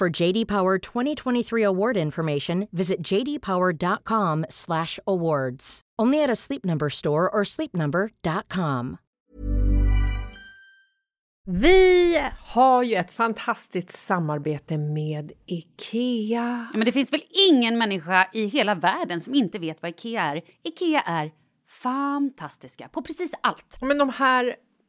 For JD Power 2023 award information, visit jdpower.com/awards. Only at a Sleep Number store or sleepnumber.com. Vi har ju ett fantastiskt samarbete med IKEA. Ja, men det finns väl ingen människa i hela världen som inte vet vad IKEA är. IKEA är fantastiska på precis allt. Men de här,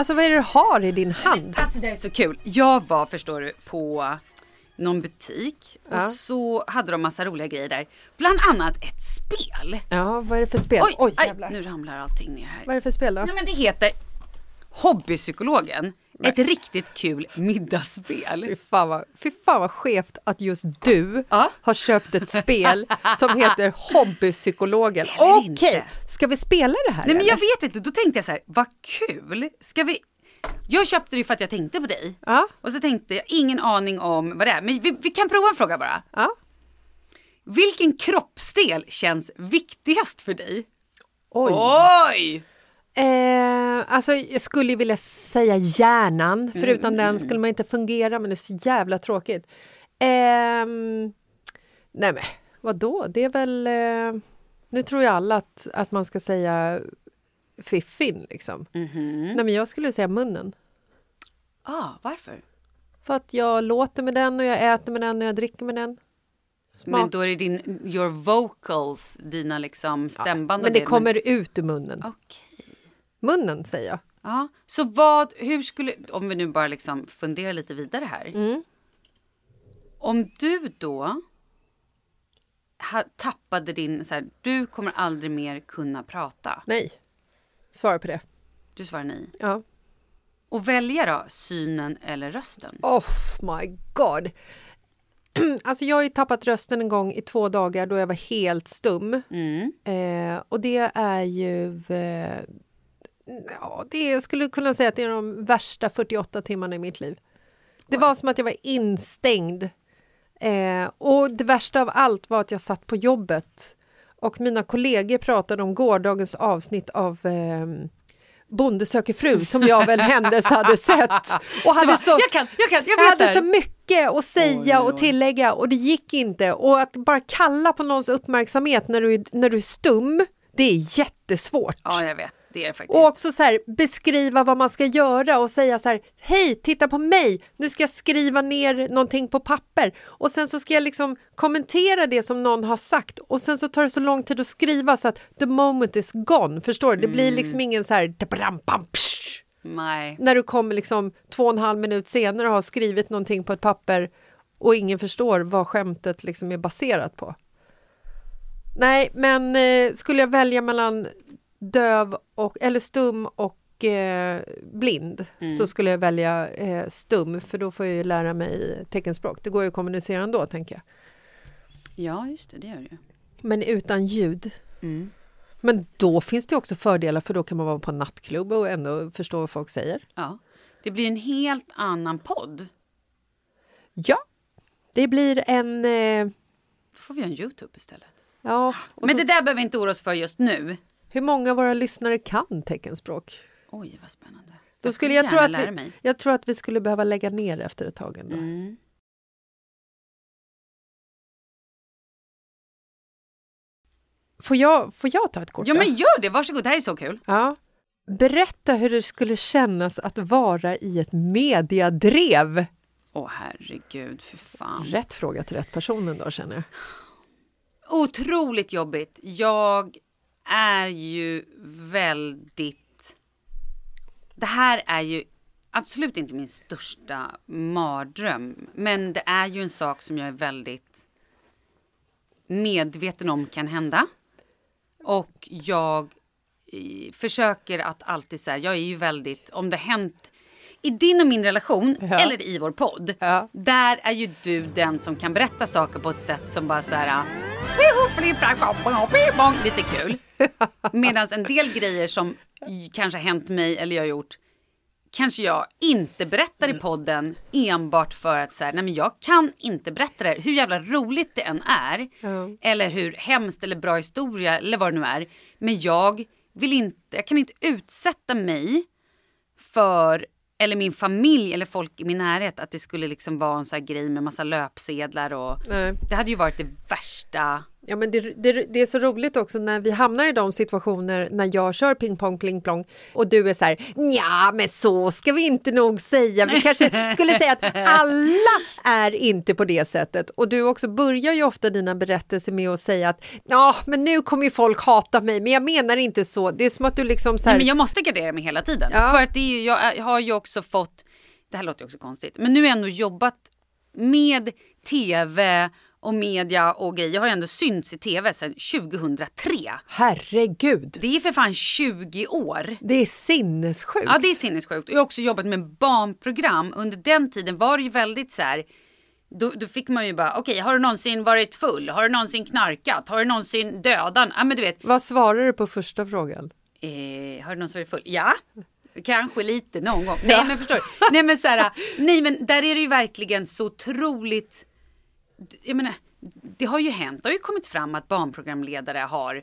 Alltså, vad är det du har i din hand? Alltså det är så kul. Jag var, förstår du, på någon butik och Ja. så hade de massa roliga grejer där. Bland annat ett spel. Ja, vad är det för spel? Oj, Oj aj, nu ramlar allting ner här. Vad är det för spel då? Nej, men det heter Hobbypsykologen. Ett riktigt kul middagsspel. Fy fan, vad, fy fan vad skevt att just du Ja. har köpt ett spel som heter Hobbypsykologen. Okej, inte. ska vi spela det här Nej men jag vet inte, då tänkte jag så här, vad kul. Ska vi... Jag köpte det för att jag tänkte på dig. Ja. Och så tänkte jag, ingen aning om vad det är. Men vi, vi kan prova en fråga bara. Ja. Vilken kroppsdel känns viktigast för dig? Oj. Oj! Eh, alltså, jag skulle vilja säga hjärnan, för utan den skulle man inte fungera, men det är så jävla tråkigt. Ehm, nej men, vadå? Det är väl... Eh, nu tror ju alla att, att man ska säga fiffin, liksom. Nej, men jag skulle säga munnen. Ah, varför? För att jag låter med den och jag äter med den och jag dricker med den. Smak. Men då är det din, your vocals, dina liksom stämband och men det men- kommer ut ur munnen. Okej. Munnen, säger jag. Ja, så vad, hur skulle, om vi nu bara liksom funderar lite vidare här. Mm. Om du då ha, tappade din, så här, du kommer aldrig mer kunna prata. Nej. Svara på det. Du svarar nej. Ja. Och välja då, synen eller rösten? Oh my god. Alltså jag har ju tappat rösten en gång i två dagar då jag var helt stum. Mm. Eh, och det är ju... Eh, ja, det jag skulle kunna säga att det är de värsta 48 timmarna i mitt liv. Det var som att jag var instängd. Eh, och det värsta av allt var att jag satt på jobbet och mina kollegor pratade om gårdagens avsnitt av eh, Bonde söker fru som jag väl händelse hade sett. Och hade bara, så, jag kan, jag kan, jag jag vet hade så mycket att säga Oj, oj, och tillägga och det gick inte. Och att bara kalla på någons uppmärksamhet när du, är- när du är stum, det är jättesvårt. Ja, jag vet. Det är det faktiskt. Och också så här, beskriva vad man ska göra och säga så här, hej, titta på mig, nu ska jag skriva ner någonting på papper och sen så ska jag liksom kommentera det som någon har sagt och sen så tar det så lång tid att skriva så att the moment is gone, förstår du? Det blir liksom ingen så här, dabram, bam, psh, Nej. när du kommer liksom två och en halv minut senare och har skrivit någonting på ett papper och ingen förstår vad skämtet liksom är baserat på. Nej, men eh, skulle jag välja mellan döv och, eller stum och eh, blind så skulle jag välja eh, stum för då får jag ju lära mig teckenspråk. Det går ju att kommunicera ändå, tänker jag. Ja, just det. Det gör det ju. Men utan ljud. Mm. Men då finns det också fördelar för då kan man vara på en nattklubb och ändå förstå vad folk säger. Ja. Det blir en helt annan podd. Ja, det blir en... Eh, Då får vi göra en Youtube istället. ja, Men så, det där behöver vi inte oroa oss för just nu. Hur många av våra lyssnare kan teckenspråk? Oj, vad spännande. Då skulle jag, tror gärna att vi, mig. jag tror att vi skulle behöva lägga ner efter ett tag ändå. Mm. Får, jag, får jag ta ett kort? Ja, då? men gör det! Varsågod, det här är så kul. Ja. Berätta hur det skulle kännas att vara i ett mediadrev. Åh herregud, för fan. Rätt fråga till rätt person ändå känner jag. Otroligt jobbigt. Jag är ju väldigt... Det här är ju absolut inte min största mardröm. Men det är ju en sak som jag är väldigt medveten om kan hända. Och jag eh, försöker att alltid säga, jag är ju väldigt, om det har hänt i din och min relation Ja. eller i vår podd, Ja. där är ju du den som kan berätta saker på ett sätt som bara så här lite kul. Medan en del grejer som kanske hänt mig eller jag gjort kanske jag inte berättar i podden enbart för att så här, nej men jag kan inte berätta det, hur jävla roligt det än är. Ja. Eller hur hemskt eller bra historia eller vad det nu är. Men jag vill inte, jag kan inte utsätta mig för, eller min familj eller folk i min närhet att det skulle liksom vara en sån här grej med massa löpsedlar och Nej. det hade ju varit det värsta. Ja, men det, det, det är så roligt också när vi hamnar i de situationer när jag kör ping pong pling plong och du är så här, ja men så ska vi inte nog säga. Vi kanske skulle säga att alla är inte på det sättet. Och du också börjar ju ofta dina berättelser med att säga att ja, men nu kommer ju folk hata mig, men jag menar inte så. Det är som att du liksom så här, Nej, men jag måste gardera mig hela tiden. Ja. För att det är jag har ju också fått, det här låter ju också konstigt, men nu har jag ändå jobbat med tv och media och grejer. Har ju ändå synts i tv sedan 2003. herregud, Det är för fan 20 år. det är sinnessjukt. Ja, det är sinnessjukt. Jag har också jobbat med barnprogram. Under den tiden var det ju väldigt så här. Då, då fick man ju bara, okej, har du någonsin varit full? Har du någonsin knarkat? Har du någonsin dödat? Ja, men du vet, Vad svarar du på första frågan? eh, har du någonsin varit full? Ja, kanske lite någon gång. Nej, men förstår du? Nej, men så här, nej, men där är det ju verkligen så otroligt. Jag menar, det har ju hänt. Det har ju kommit fram att barnprogramledare har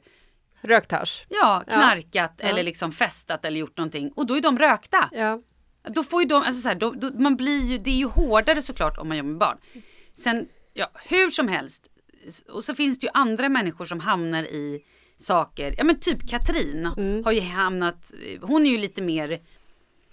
Rökt hasch? ja, knarkat Ja. eller liksom festat eller gjort någonting och då är de rökta. Ja. Då får ju de, alltså så här, då, då, man blir ju, det är ju hårdare såklart om man jobbar med barn. Sen, ja, hur som helst. Och så finns det ju andra människor som hamnar i saker, ja men typ Katrin har ju hamnat, hon är ju lite mer,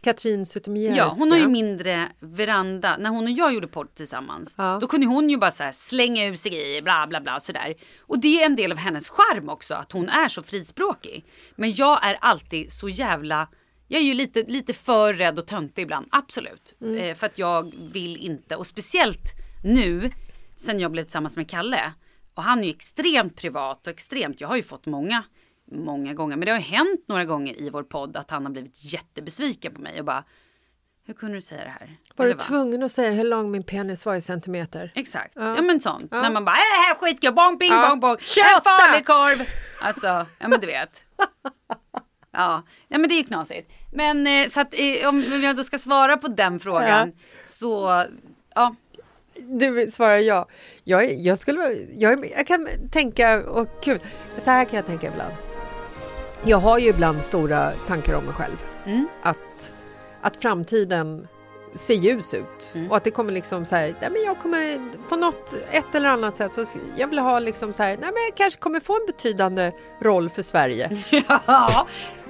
Katrin Zytomierska. ja hon har ju mindre veranda. När hon och jag gjorde podd tillsammans, Ja. då kunde hon ju bara så här slänga ur sig grejer, bla bla bla sådär. Och det är en del av hennes charm också, att hon är så frispråkig. Men jag är alltid så jävla Jag är ju lite, lite för rädd och töntig ibland, absolut. Mm. Eh, för att jag vill inte, och speciellt nu sen jag blev tillsammans med Kalle. Och han är ju extremt privat och extremt, jag har ju fått många, många gånger, men det har hänt några gånger i vår podd att han har blivit jättebesviken på mig och bara hur kunde du säga det här? Var du Eller va? tvungen att säga hur lång min penis var i centimeter? Exakt, ja, men sånt. Ja. När man bara, är det här skitkul, bong bing Ja. bong bong, en 28! farlig korv. Alltså, ja men du vet. Ja, ja men det är ju knasigt. Men eh, så att eh, om jag då ska svara på den frågan så, ja. Du svarar ja. Jag, jag, skulle, jag, jag kan tänka, och kul, så här kan jag tänka ibland. Jag har ju ibland stora tankar om mig själv. Mm. Att, att framtiden ser ljus ut Mm. och att det kommer liksom så här, nej men jag kommer på något, ett eller annat sätt så jag vill ha liksom så här, nej men jag kanske kommer få en betydande roll för Sverige. Ja,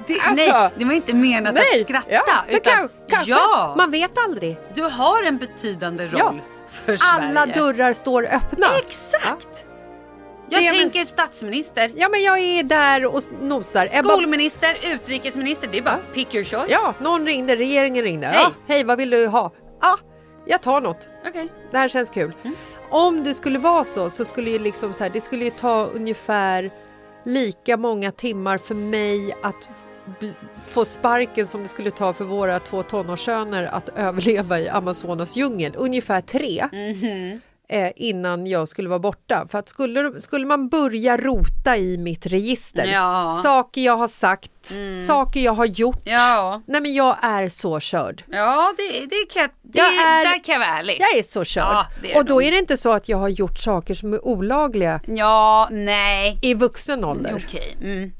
det, Alltså, nej, det var inte menat att skratta. ja, utan, kan- kanske, ja, man vet aldrig. du har en betydande roll Ja. för Alla Sverige. dörrar står öppna. Exakt! Jag Det är men- tänker statsminister, Ja men jag är där och nosar. Skolminister, utrikesminister. Det är bara pick your choice. Ja, någon ringde, regeringen ringde. Hej. Ja, hej, vad vill du ha? Ja, jag tar något. Okej. Det här känns kul. Om det skulle vara så, så skulle ju liksom så här, det skulle ju ta ungefär lika många timmar för mig att få sparken som det skulle ta för våra två tonårssöner att överleva i Amazonas djungel. Ungefär tre. Eh, innan jag skulle vara borta. För att skulle, skulle man börja rota i mitt register, Ja. saker jag har sagt, saker jag har gjort. Ja. Nej men jag är så körd. Ja, det, det kan det, Jag är- där kan jag vara ärlig. Jag är så körd. Ja, är och då nog. är det inte så att jag har gjort saker som är olagliga Ja, nej. i vuxen ålder. Okej. Mm.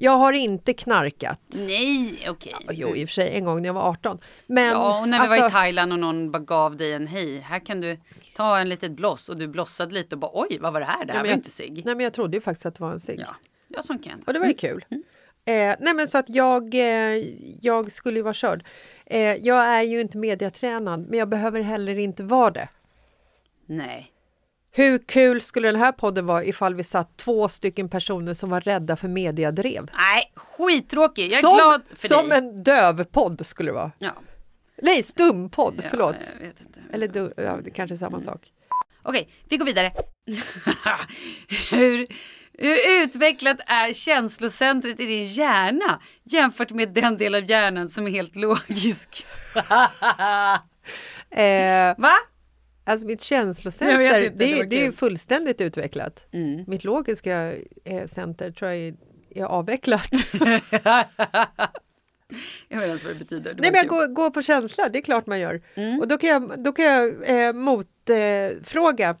Jag har inte knarkat. Nej, okej. Jo, i och för sig en gång när jag var 18. Men Ja, och när vi var i alltså, Thailand och någon bara gav dig en hej, här kan du ta en litet bloss och du blossade lite och bara oj, vad var det här? Det här nej, var jag- inte cigg. Nej, men jag trodde ju faktiskt att det var en cigg. Ja, ja sånt kan Och det var ju kul. Eh, nej men så att jag, eh, jag skulle ju vara körd. Eh, jag är ju inte mediatränad men jag behöver heller inte vara det. Nej. Hur kul skulle den här podden vara ifall vi satt två stycken personer som var rädda för mediadrev? Nej, skittråkig. Jag är som glad för som dig. en dövpodd skulle det vara. Ja, Nej, stumpodd, ja, förlåt. Eller du, ja, det kanske är samma sak. Okej, vi går vidare. hur, hur utvecklat är känslocentret i din hjärna jämfört med den del av hjärnan som är helt logisk? Eh, Va? Alltså mitt känslocenter, inte, det, det det är fullständigt utvecklat. Mm. Mitt logiska eh, center tror jag är, är avvecklat. Jag vet inte vad det betyder. Det Nej, men jag går, går på känsla, det är klart man gör. Mm. Och då kan jag, då kan jag eh, motfråga.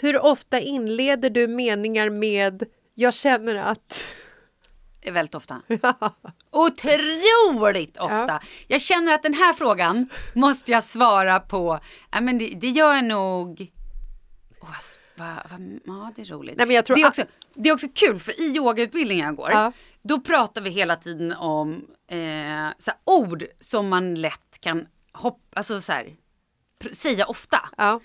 Hur ofta inleder du meningar med jag känner att... Väldigt ofta. Otroligt ofta. Jag känner att den här frågan måste jag svara på. Ja, men det, det gör jag nog... S- vad, vad, ja, det är roligt. Nej, men jag tror det, är också, det är också kul för i yogautbildningen jag går, Ja. då pratar vi hela tiden om eh, så ord som man lätt kan hoppa, alltså så här, säga ofta. Ja,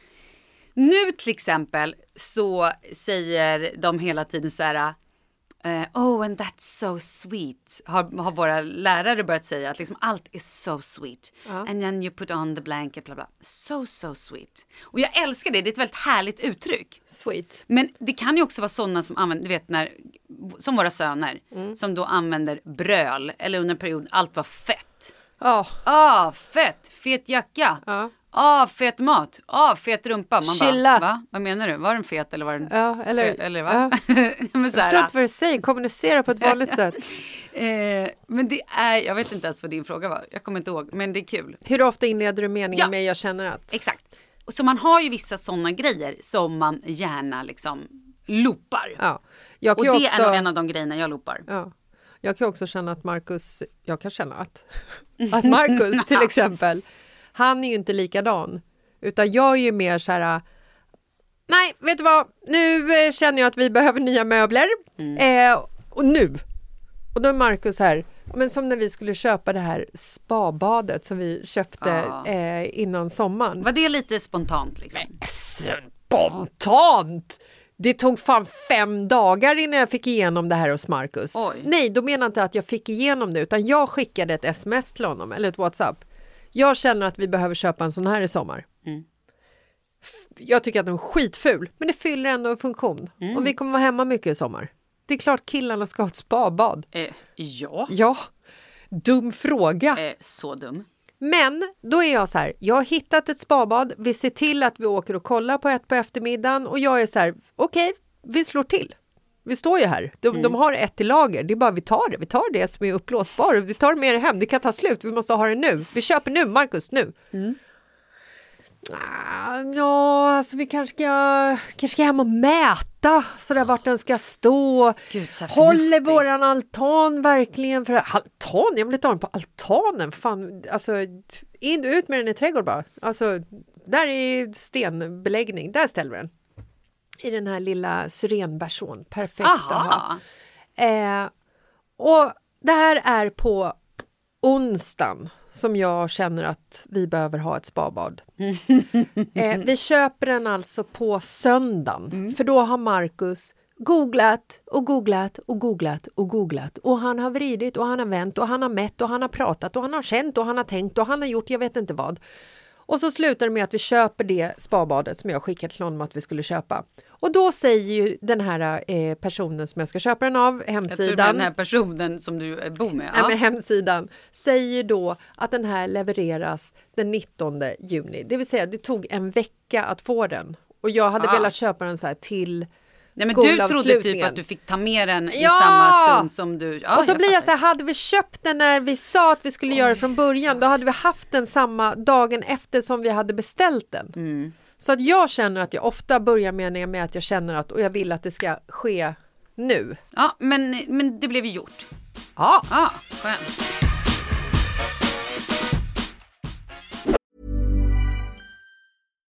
Nu till exempel så säger de hela tiden så här. Eh, oh and that's so sweet. Har, har våra lärare börjat säga att liksom allt är so sweet. And then you put on the blanket bla bla. So so sweet. Och jag älskar det, det är ett väldigt härligt uttryck. sweet. Men det kan ju också vara sådana som använder, du vet när, som våra söner, som då använder bröl eller under en period allt var fett. Ja, Ah, fett, fet jacka. Ja. Ah, fet mat. Ah, fet rumpa. Man Chilla. Bara, va? Vad menar du? Var den fet eller var den Ja, eller- fet, eller va? men så jag här, förstår inte vad du säger, kommunicera på ett vanligt sätt. eh, men det är, jag vet inte ens vad din fråga var. Jag kommer inte ihåg, men det är kul. Hur ofta inleder du meningen Ja. med jag känner att? Exakt. Och Så man har ju vissa sådana grejer som man gärna liksom loopar. Ja. Jag Och kan det ju också, är nog en av de grejerna jag loopar. ja. Jag kan också känna att Marcus, jag kan känna att, att Marcus till exempel, han är ju inte likadan. Utan jag är ju mer så här, nej, vet du vad, nu eh, känner jag att vi behöver nya möbler. Mm. Eh, och nu. Och då är Marcus här, men som när vi skulle köpa det här spabadet som vi köpte Ja. eh, innan sommaren. Var det lite spontant liksom? Spontant! Det tog fan fem dagar innan jag fick igenom det här hos Marcus. Oj. Nej, då menar jag inte att jag fick igenom det, utan jag skickade ett sms till honom, eller ett WhatsApp. Jag känner att vi behöver köpa en sån här i sommar. Mm. Jag tycker att den är skitful, men det fyller ändå en funktion. Mm. Och vi kommer vara hemma mycket i sommar. Det är klart killarna ska ha ett spabad. Eh, ja, Ja, dum fråga. eh, så dum. Men då är jag så här, jag har hittat ett spabad, vi ser till att vi åker och kollar på ett på eftermiddagen och jag är så här, okej, vi slår till. Vi står ju här, de, de har ett i lager, det är bara vi tar det, vi tar det som är uppblåsbar, vi tar det med det hem, det kan ta slut, vi måste ha det nu, vi köper nu, Markus, nu. Ah, Ja, alltså vi kanske ska, kanske ska hem och mäta sådär vart den ska stå. Gud, Håller våran altan verkligen för altan? Jag vill inte ha den på altanen. Fan, alltså in ut med den i trädgården bara. Alltså, där är stenbeläggning, där ställer vi den. I den här lilla syrenbersån, perfekt att ha. Aha. Eh, och det här är på onsdagen som jag känner att vi behöver ha ett spabad. eh, vi köper den alltså på söndagen, för då har Marcus googlat och googlat och googlat och googlat och han har vridit och han har vänt och han har mätt och han har pratat och han har känt och han har tänkt och han har gjort jag vet inte vad. Och så slutar det med att vi köper det spabadet som jag skickade till honom att vi skulle köpa. Och då säger ju den här eh, personen som jag ska köpa den av, Jag tror hemsidan, den här personen som du eh, bor med. Nej, Ja. men hemsidan säger då att den här levereras den 19 juni. Det vill säga det tog en vecka att få den. Och jag hade Ah. velat köpa den så här till Nej, men du trodde typ att du fick ta med den i Ja! samma stund som du... Ja, och så blir jag så här, hade vi köpt den när vi sa att vi skulle göra det från början, då hade vi haft den samma dagen efter som vi hade beställt den. Mm. Så att jag känner att jag ofta börjar med, med att jag känner att, och jag vill att det ska ske nu. Ja, men, men det blev ju gjort. Ja, Ja, skönt.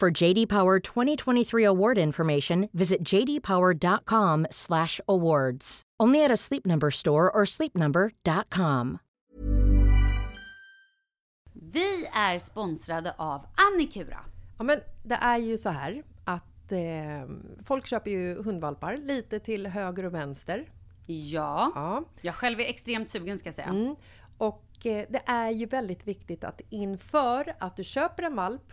For JD Power 2023 award information, visit jdpower.com/awards. Only at a Sleep Number store or sleepnumber.com. Vi är sponsrade av Annikura. Ja, men det är ju så här att eh, folk köper ju hundvalpar lite till höger och vänster. Ja, Ja. jag själv är extremt sugen ska jag säga. Mm. Och eh, det är ju väldigt viktigt att inför att du köper en valp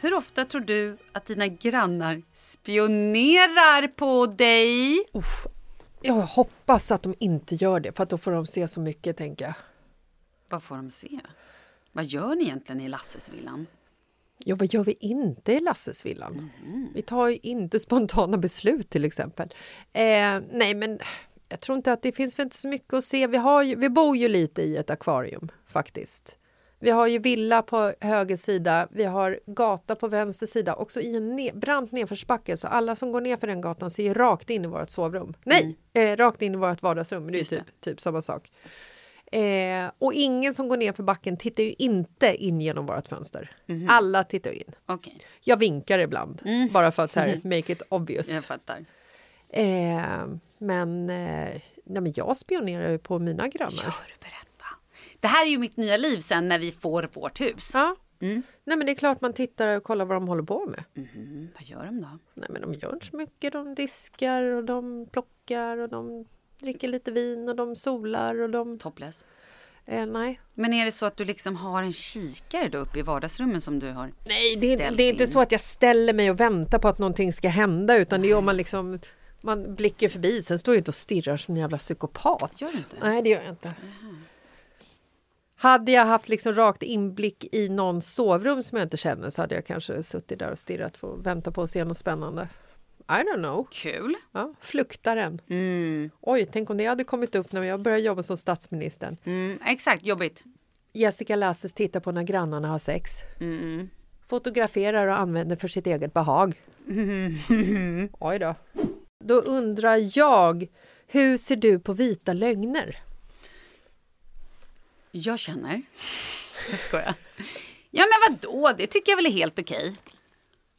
Hur ofta tror du att dina grannar spionerar på dig? Uff, jag hoppas att de inte gör det, för att då får de se så mycket, tänker jag. Vad får de se? Vad gör ni egentligen i Lassesvillan? Ja, vad gör vi inte i Lassesvillan? Vi tar ju inte spontana beslut till exempel. Eh, nej, men jag tror inte att det finns inte så mycket att se. Vi, har ju, vi bor ju lite i ett akvarium faktiskt. Vi har ju villa på höger sida, vi har gata på vänster sida, också i en ne brant nedförsbacke så alla som går ner för den gatan ser rakt in i vårt sovrum. Nej, eh, rakt in i vårt vardagsrum, det är ju Just det. typ, typ samma sak. Eh, och ingen som går ner för backen tittar ju inte in genom vårt fönster. Alla tittar in. Okej, Jag vinkar ibland, bara för att så här, make it obvious. jag fattar. Eh, men, eh, nej, men jag spionerar ju på mina grannar. Gör, berätta. Det här är ju mitt nya liv sen när vi får vårt hus. Ja. Nej, men det är klart man tittar och kollar vad de håller på med. Mm, vad gör de då? Nej, men de gör inte så mycket. De diskar och de plockar och de dricker lite vin och de solar och de... Topless. Eh, nej. Men är det så att du liksom har en kikare då uppe i vardagsrummet som du har Nej, det är, det är inte in? så att jag ställer mig och väntar på att någonting ska hända utan det är om man liksom man blickar förbi. Sen står jag inte och stirrar som en jävla psykopat. Gör du inte? Nej, det gör jag inte. Hade jag haft liksom rakt inblick i någons sovrum som jag inte känner så hade jag kanske suttit där och stirrat och väntat på att se något spännande. I don't know. Kul. Ja, fluktaren. Mm, Oj, tänk om det hade kommit upp när jag började jobba som statsministern. mm, exakt, jobbigt. Jessica Lasses tittar på när grannarna har sex. Mm. Fotograferar och använder för sitt eget behag. Oj då. Då undrar jag, hur ser du på vita lögner? Jag känner... Jag skojar. Ja men vadå, det tycker jag väl är helt okej.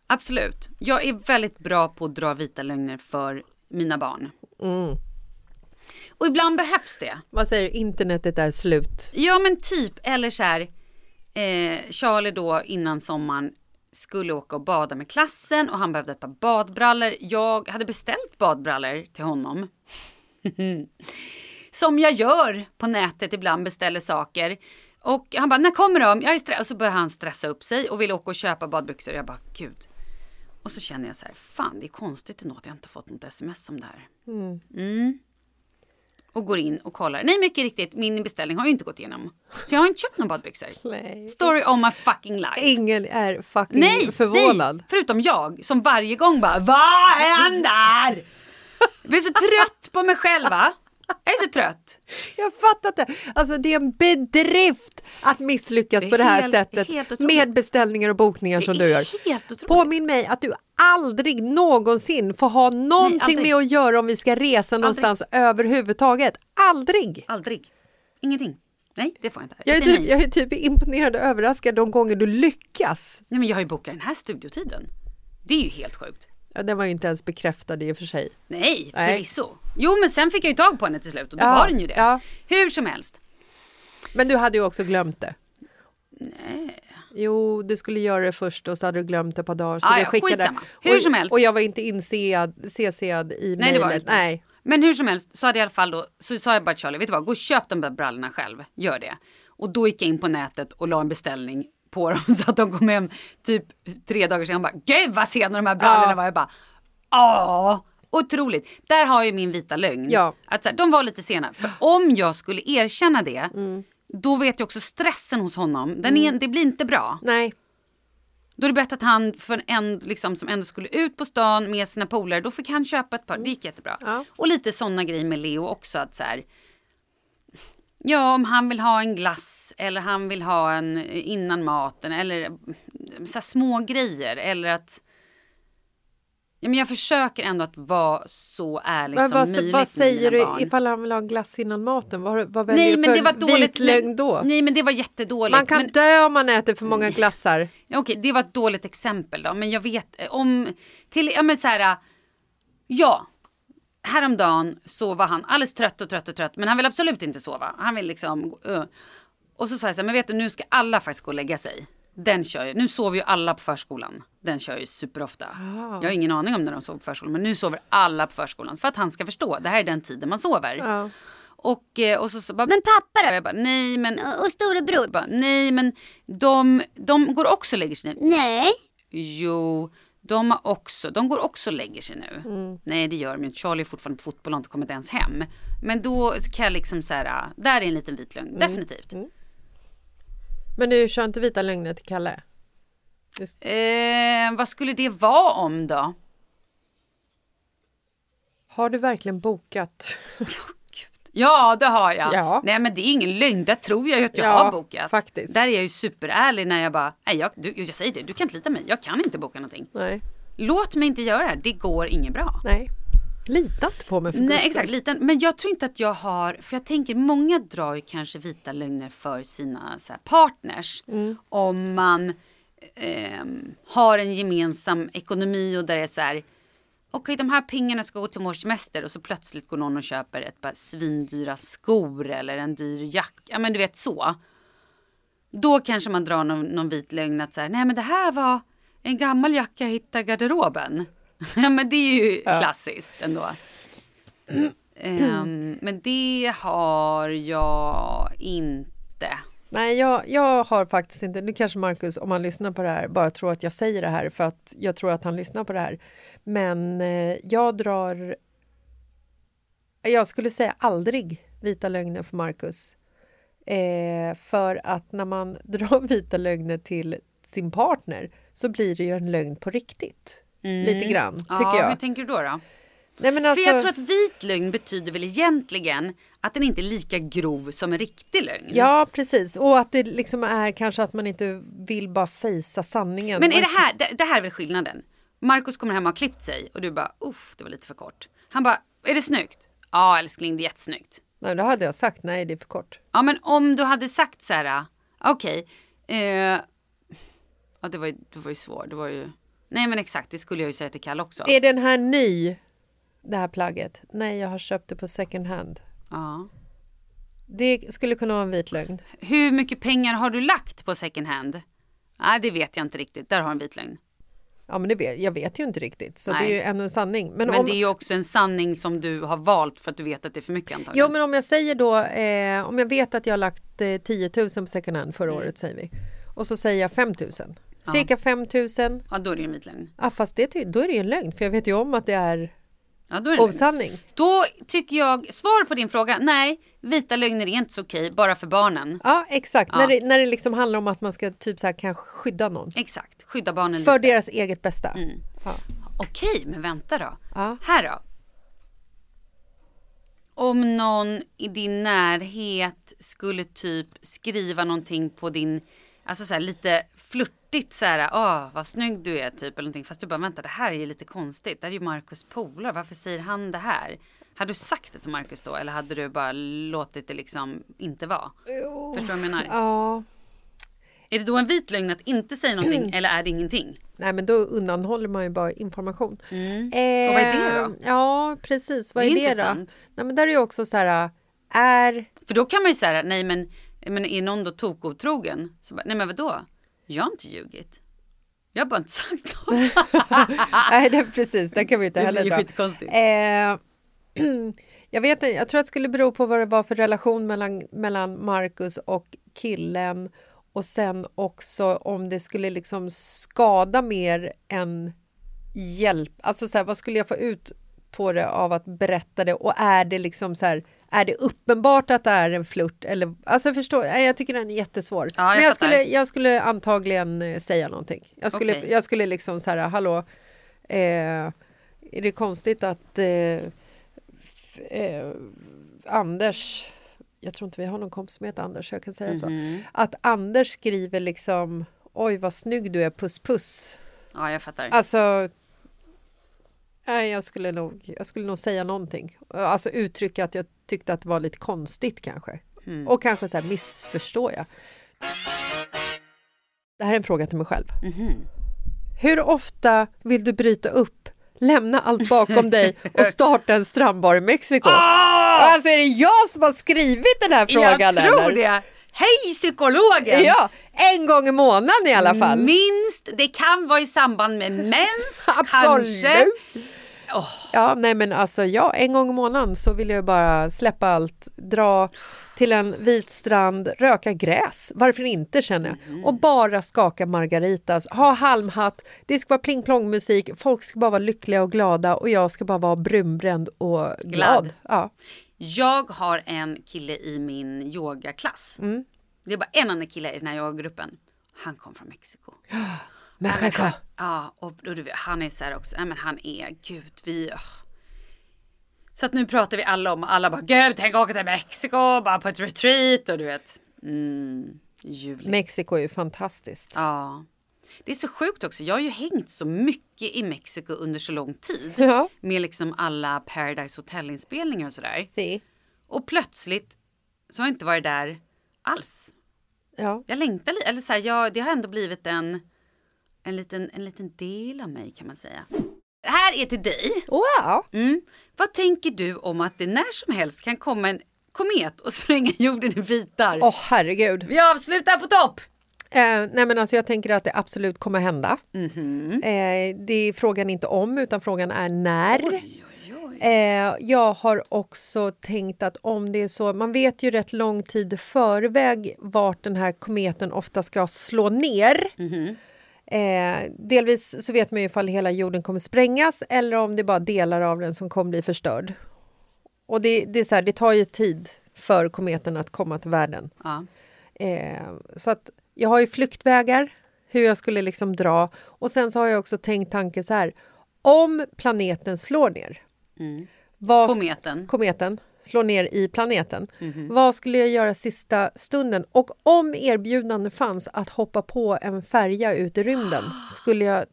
Absolut. Jag är väldigt bra på att dra vita lögner för mina barn. Och ibland behövs det. Vad säger du? internetet är slut? Ja men typ, eller så här. Eh, Charlie då innan sommaren skulle åka och bada med klassen och han behövde ett par badbrallor. Jag hade beställt badbrallor till honom. Som jag gör på nätet ibland, beställer saker. Och han bara, när kommer de? Jag är stressad. Och så börjar han stressa upp sig och vill åka och köpa badbyxor. Jag bara, gud. Och så känner jag så här, fan det är konstigt ändå att jag inte fått något sms om det här. Mm. Och går in och kollar. Nej, mycket riktigt, min beställning har ju inte gått igenom. Så jag har inte köpt några badbyxor. Nej. Story of my fucking life. Ingen är fucking Nej, förvånad. nej, förutom jag som varje gång bara Vad händer? Jag blir så trött på mig själv va? Jag är så trött. Jag fattar inte. Alltså det är en bedrift att misslyckas Det är på det här helt- sättet helt med beställningar och bokningar Det som är du gör. Påminn mig att du aldrig någonsin får ha någonting aldrig. med att göra om vi ska resa någonstans överhuvudtaget. Aldrig! Aldrig. Ingenting. Nej, det får jag inte. Jag är, säger typ, nej. jag är typ imponerad och överraskad de gånger du lyckas. nej, men jag har ju bokat den här studiotiden. Det är ju helt sjukt. Ja, den var ju inte ens bekräftad i och för sig. Nej, Nej. förvisso. Jo, men sen fick jag ju tag på henne till slut och då Ja, var den ju det. ja. Hur som helst. Men du hade ju också glömt det. Nej. Jo, du skulle göra det först och så hade du glömt det ett par dagar. Så Ah, ja, skickade. Hur och, som helst. Och jag var inte insead, CCad i Nej, det var inte. Nej. Men hur som helst så hade jag i alla fall då, så sa jag bara Charlie, vet du vad, gå och köp de där brallorna själv, gör det. Och då gick jag in på nätet och la en beställning på dem så att de kom hem typ tre dagar senare och bara, gud vad sena de här brallorna Ja. var. Jag bara, ja, otroligt. Där har ju min vita lögn. Ja. Att så här, de var lite sena. För om jag skulle erkänna det, Mm. då vet jag också stressen hos honom, den är, det blir inte bra. Nej. Då är det bättre att han för en liksom, som ändå skulle ut på stan med sina polare, då fick han köpa ett par. Det gick jättebra. Ja. Och lite sådana grejer med Leo också. att så här, Ja, om han vill ha en glass eller han vill ha en innan maten eller så här små grejer eller att Ja, men jag försöker ändå att vara så ärlig Men som vad, möjligt vad säger mina du barn. ifall han vill ha glass innan maten? Vad, vad väljer Nej, du för det var dåligt. vit lögn då? Nej, men det var jättedåligt. Man kan men... dö om man äter för många glassar. Okej, det var ett dåligt exempel då. Men jag vet eh, om... Till, ja men så här... Ja. Häromdagen så var han alldeles trött och trött och trött. Men han vill absolut inte sova. Han vill liksom... Uh. Och så sa jag så här, men vet du nu ska alla faktiskt gå och lägga sig. Den kör ju, nu sover ju alla på förskolan. Den kör ju superofta. Jag har ingen aning om när de sover på förskolan. Men nu sover alla på förskolan. För att han ska förstå, det här är den tiden man sover. Ja. Och, eh, och så, så bara, Men pappa då? jag bara, nej men... Och och storebror? Jag bara, nej men de, de går också och lägger sig nu. Nej. Jo, de, har också, de går också och lägger sig nu. Nej, det gör de inte. Charlie är fortfarande på fotboll och har inte kommit ens hem. Men då kan jag liksom så här, där är en liten vit lögn. Definitivt. Men du kör inte vita lögner till Kalle? Eh, vad skulle det vara om då? Har du verkligen bokat? Ja, det har jag. Ja. Nej, men det är ingen lögn. Där tror jag ju att jag Ja, har bokat. faktiskt. Där är jag ju superärlig när jag bara, nej, jag, du, jag säger det, du kan inte lita mig. Jag kan inte boka någonting. Nej. Låt mig inte göra det här. Det går inget bra. Nej. Lita inte på mig för Nej exakt, liten. Men jag tror inte att jag har, för jag tänker många drar ju kanske vita lögner för sina så här, partners. Mm. Om man ehm, har en gemensam ekonomi och där det är så här. Okej de här pengarna ska gå till vår semester och så plötsligt går någon och köper ett par svindyra skor eller en dyr jacka. Ja men du vet så. Då kanske man drar någon, någon vit lögn att så här, nej men det här var en gammal jacka jag hittade i garderoben. ja men det är ju klassiskt ändå. Ehm, men det har jag inte. Nej, jag, jag har faktiskt inte... Nu kanske Markus, om han lyssnar på det här, bara tror att jag säger det här för att jag tror att han lyssnar på det här. Men eh, jag drar... Jag skulle säga aldrig vita lögner för Markus. Eh, för att när man drar vita lögner till sin partner så blir det ju en lögn på riktigt. Lite grann, tycker Mm. ja, jag. hur tänker du då? då? Nej, alltså, För jag tror att vit lögn betyder väl egentligen att den inte är lika grov som en riktig lögn. Ja, precis. Och att det liksom är kanske att man inte vill bara fejsa sanningen. Men är det här, det, det här är väl skillnaden? Markus kommer hem och har klippt sig och du bara, uff, det var lite för kort. Han bara, är det snyggt? Ja älskling, det är jättesnyggt. Nej, då hade jag sagt nej, det är för kort. Ja men om du hade sagt så här, okej, eh, ja det var, ju, det var ju svårt, det var ju, nej men exakt, det skulle jag ju säga till Kalle också. Är den här ny, det här plagget? Nej, jag har köpt det på second hand. Ja. Det skulle kunna vara en vit lögn. Hur mycket pengar har du lagt på second hand? Nej, det vet jag inte riktigt. Där har en vit lögn. Ja, men det vet, jag vet ju inte riktigt, så Nej. det är ju ännu en sanning. Men, Men om, det är ju också en sanning som du har valt för att du vet att det är för mycket antagligen. Jo, men om jag säger då, eh, om jag vet att jag har lagt eh, 10 000 på second hand förra Mm. året, säger vi. Och så säger jag 5 000. Cirka 5 000. Ja, då är det ju en vit lögn. Ja, fast det, då är det ju en lögn, för jag vet ju om att det är Ja, då är det lögn. osanning. Då tycker jag, svar på din fråga, nej, vita lögner är inte så okej, bara för barnen. Ja, exakt. Ja. När, det, när det liksom handlar om att man ska typ så här kanske skydda någon. Exakt, skydda barnen För lite. deras eget bästa. Ja. Okej, men vänta då. Ja. Här då. Om någon i din närhet skulle typ skriva någonting på din, alltså så här lite flörtigt så här, åh vad snygg du är typ eller någonting. Fast du bara vänta det här är ju lite konstigt. Det här är ju Marcus polare, varför säger han det här? Hade du sagt det till Marcus då eller hade du bara låtit det liksom inte vara? Förstår du vad jag menar? Ja. Är det då en vit lögn att inte säga någonting eller är det ingenting? Nej men då undanhåller man ju bara information. Mm. Och vad är det då? Eh, Ja precis, vad Det är är det, då? intressant. Nej men där är ju också så här, är... För då kan man ju säga nej men, men är någon då tokotrogen? Så bara, nej men vadå? Jag har inte ljugit. Jag har bara inte sagt något. Nej det, precis, det kan vi inte Det heller blir ju dra. skitkonstigt. Eh, jag vet inte, jag tror att det skulle bero på vad det var för relation mellan, mellan Marcus och killen och sen också om det skulle liksom skada mer än hjälp. Alltså så här, vad skulle jag få ut på det av att berätta det och är det liksom så här är det uppenbart att det är en flört? Eller, alltså förstår, nej, jag tycker den är jättesvår. jag Men jag fattar. skulle, jag skulle antagligen eh, säga någonting. Jag skulle, Okej. jag skulle liksom så här, hallå, eh, är det konstigt att eh, eh, Anders, jag tror inte vi har någon kompis som heter Anders, så jag kan säga så, att Anders skriver liksom, oj vad snygg du är, puss puss. Ja jag fattar. Alltså, nej, jag, skulle nog, jag skulle nog säga någonting. Alltså uttrycka att jag tyckte att det var lite konstigt kanske. Och kanske så här missförstår jag. Det här är en fråga till mig själv. Hur ofta vill du bryta upp, lämna allt bakom dig och starta en strandbar i Mexiko? Alltså är det jag som har skrivit den här frågan? jag tror eller? det. Hej psykologen! Ja, en gång i månaden i alla fall. Minst, det kan vara i samband med mens Absolut. Kanske. Ja, nej men alltså ja, en gång i månaden så vill jag bara släppa allt, dra till en vit strand, röka gräs, varför inte känner jag, och bara skaka margaritas, ha halmhatt, det ska vara pling plong musik, folk ska bara vara lyckliga och glada och jag ska bara vara brunbränd och glad. Glad. Ja. Jag har en kille i min yogaklass. Mm. Det är bara en annan kille i den här yogagruppen. Han kom från Mexiko. Mexiko. Ja, och, och du han är så här också, nej men han är, gud vi... åh. Så att nu pratar vi alla om, alla bara, gud tänk åka till Mexiko, bara på ett retreat och du vet. Mm, ljuvligt. Mexiko är ju fantastiskt. Ja. Det är så sjukt också, jag har ju hängt så mycket i Mexiko under så lång tid. Ja. Med liksom alla Paradise Hotel-inspelningar och sådär. Det. Och plötsligt så har jag inte varit där alls. Ja. Jag längtar lite, eller så här, jag, det har ändå blivit en, en, liten, en liten del av mig kan man säga. Det här är till dig. Wow! Mm. Vad tänker du om att det när som helst kan komma en komet och spränga jorden i bitar? Åh herregud. Vi avslutar på topp! Eh, nej men alltså jag tänker att det absolut kommer hända. Eh, det är frågan inte om utan frågan är när. Eh, jag har också tänkt att om det är så, man vet ju rätt lång tid förväg vart den här kometen ofta ska slå ner. Eh, delvis så vet man ju ifall hela jorden kommer sprängas eller om det är bara delar av den som kommer bli förstörd. Och det, det, är så här, det tar ju tid för kometen att komma till världen. Ja. Eh, så att jag har ju flyktvägar, hur jag skulle liksom dra. Och sen så har jag också tänkt tanken så här. Om planeten slår ner. Vad, Kometen. kometen slår ner i planeten. Vad skulle jag göra sista stunden? Och om erbjudande fanns att hoppa på en färja ut i rymden, skulle jag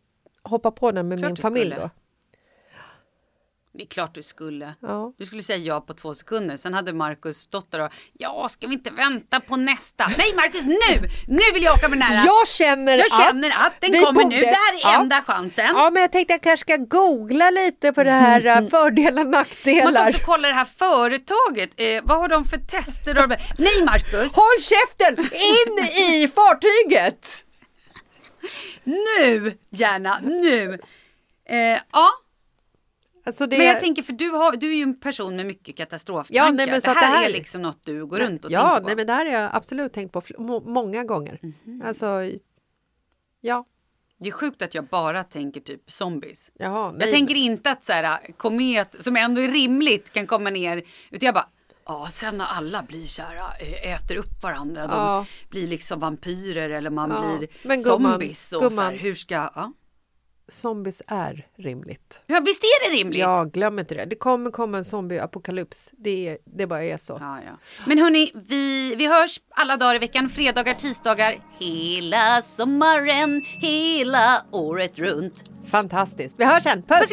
hoppa på den med Klart min familj skulle. då? Det är klart du skulle. Ja. Du skulle säga ja på två sekunder. Sen hade Markus stått där och ja, ska vi inte vänta på nästa? Nej Markus, nu! Nu vill jag åka med den här. Jag känner, Jag känner att den vi kommer nu. borde- Det här är Ja. enda chansen. Ja, men jag tänkte jag kanske ska googla lite på det här uh, fördelar Man ska nackdelar. också kolla det här företaget. Eh, vad har de för tester? Och... Nej Markus, Håll käften! In i fartyget! nu gärna, nu. Eh, ja, Alltså det... men jag tänker för du, har, du är ju en person med mycket katastroftankar. Ja, nej, men så det, här det här- är liksom något du går runt och ja, tänker på. nej, men det här har jag absolut tänkt på må- många gånger. Mhm. Alltså, ja. Det är sjukt att jag bara tänker typ zombies. Jaha, nej. Jag tänker inte att så här, komet, som ändå är rimligt, kan komma ner. Utan jag bara, ja sen när alla blir här, äh, äter upp varandra. De Ja. blir liksom vampyrer eller man Ja, blir men gumman, zombies. Och så här, gumman. hur ska, ja. Zombies är rimligt. ja visst är det rimligt? Ja, glöm inte det. Det kommer komma en zombieapokalyps. Det, är- det bara är så. Ja, ja. Men hörni, vi, vi hörs alla dagar i veckan. Fredagar, tisdagar, hela sommaren, hela året runt. Fantastiskt. Vi hörs sen. Puss! Puss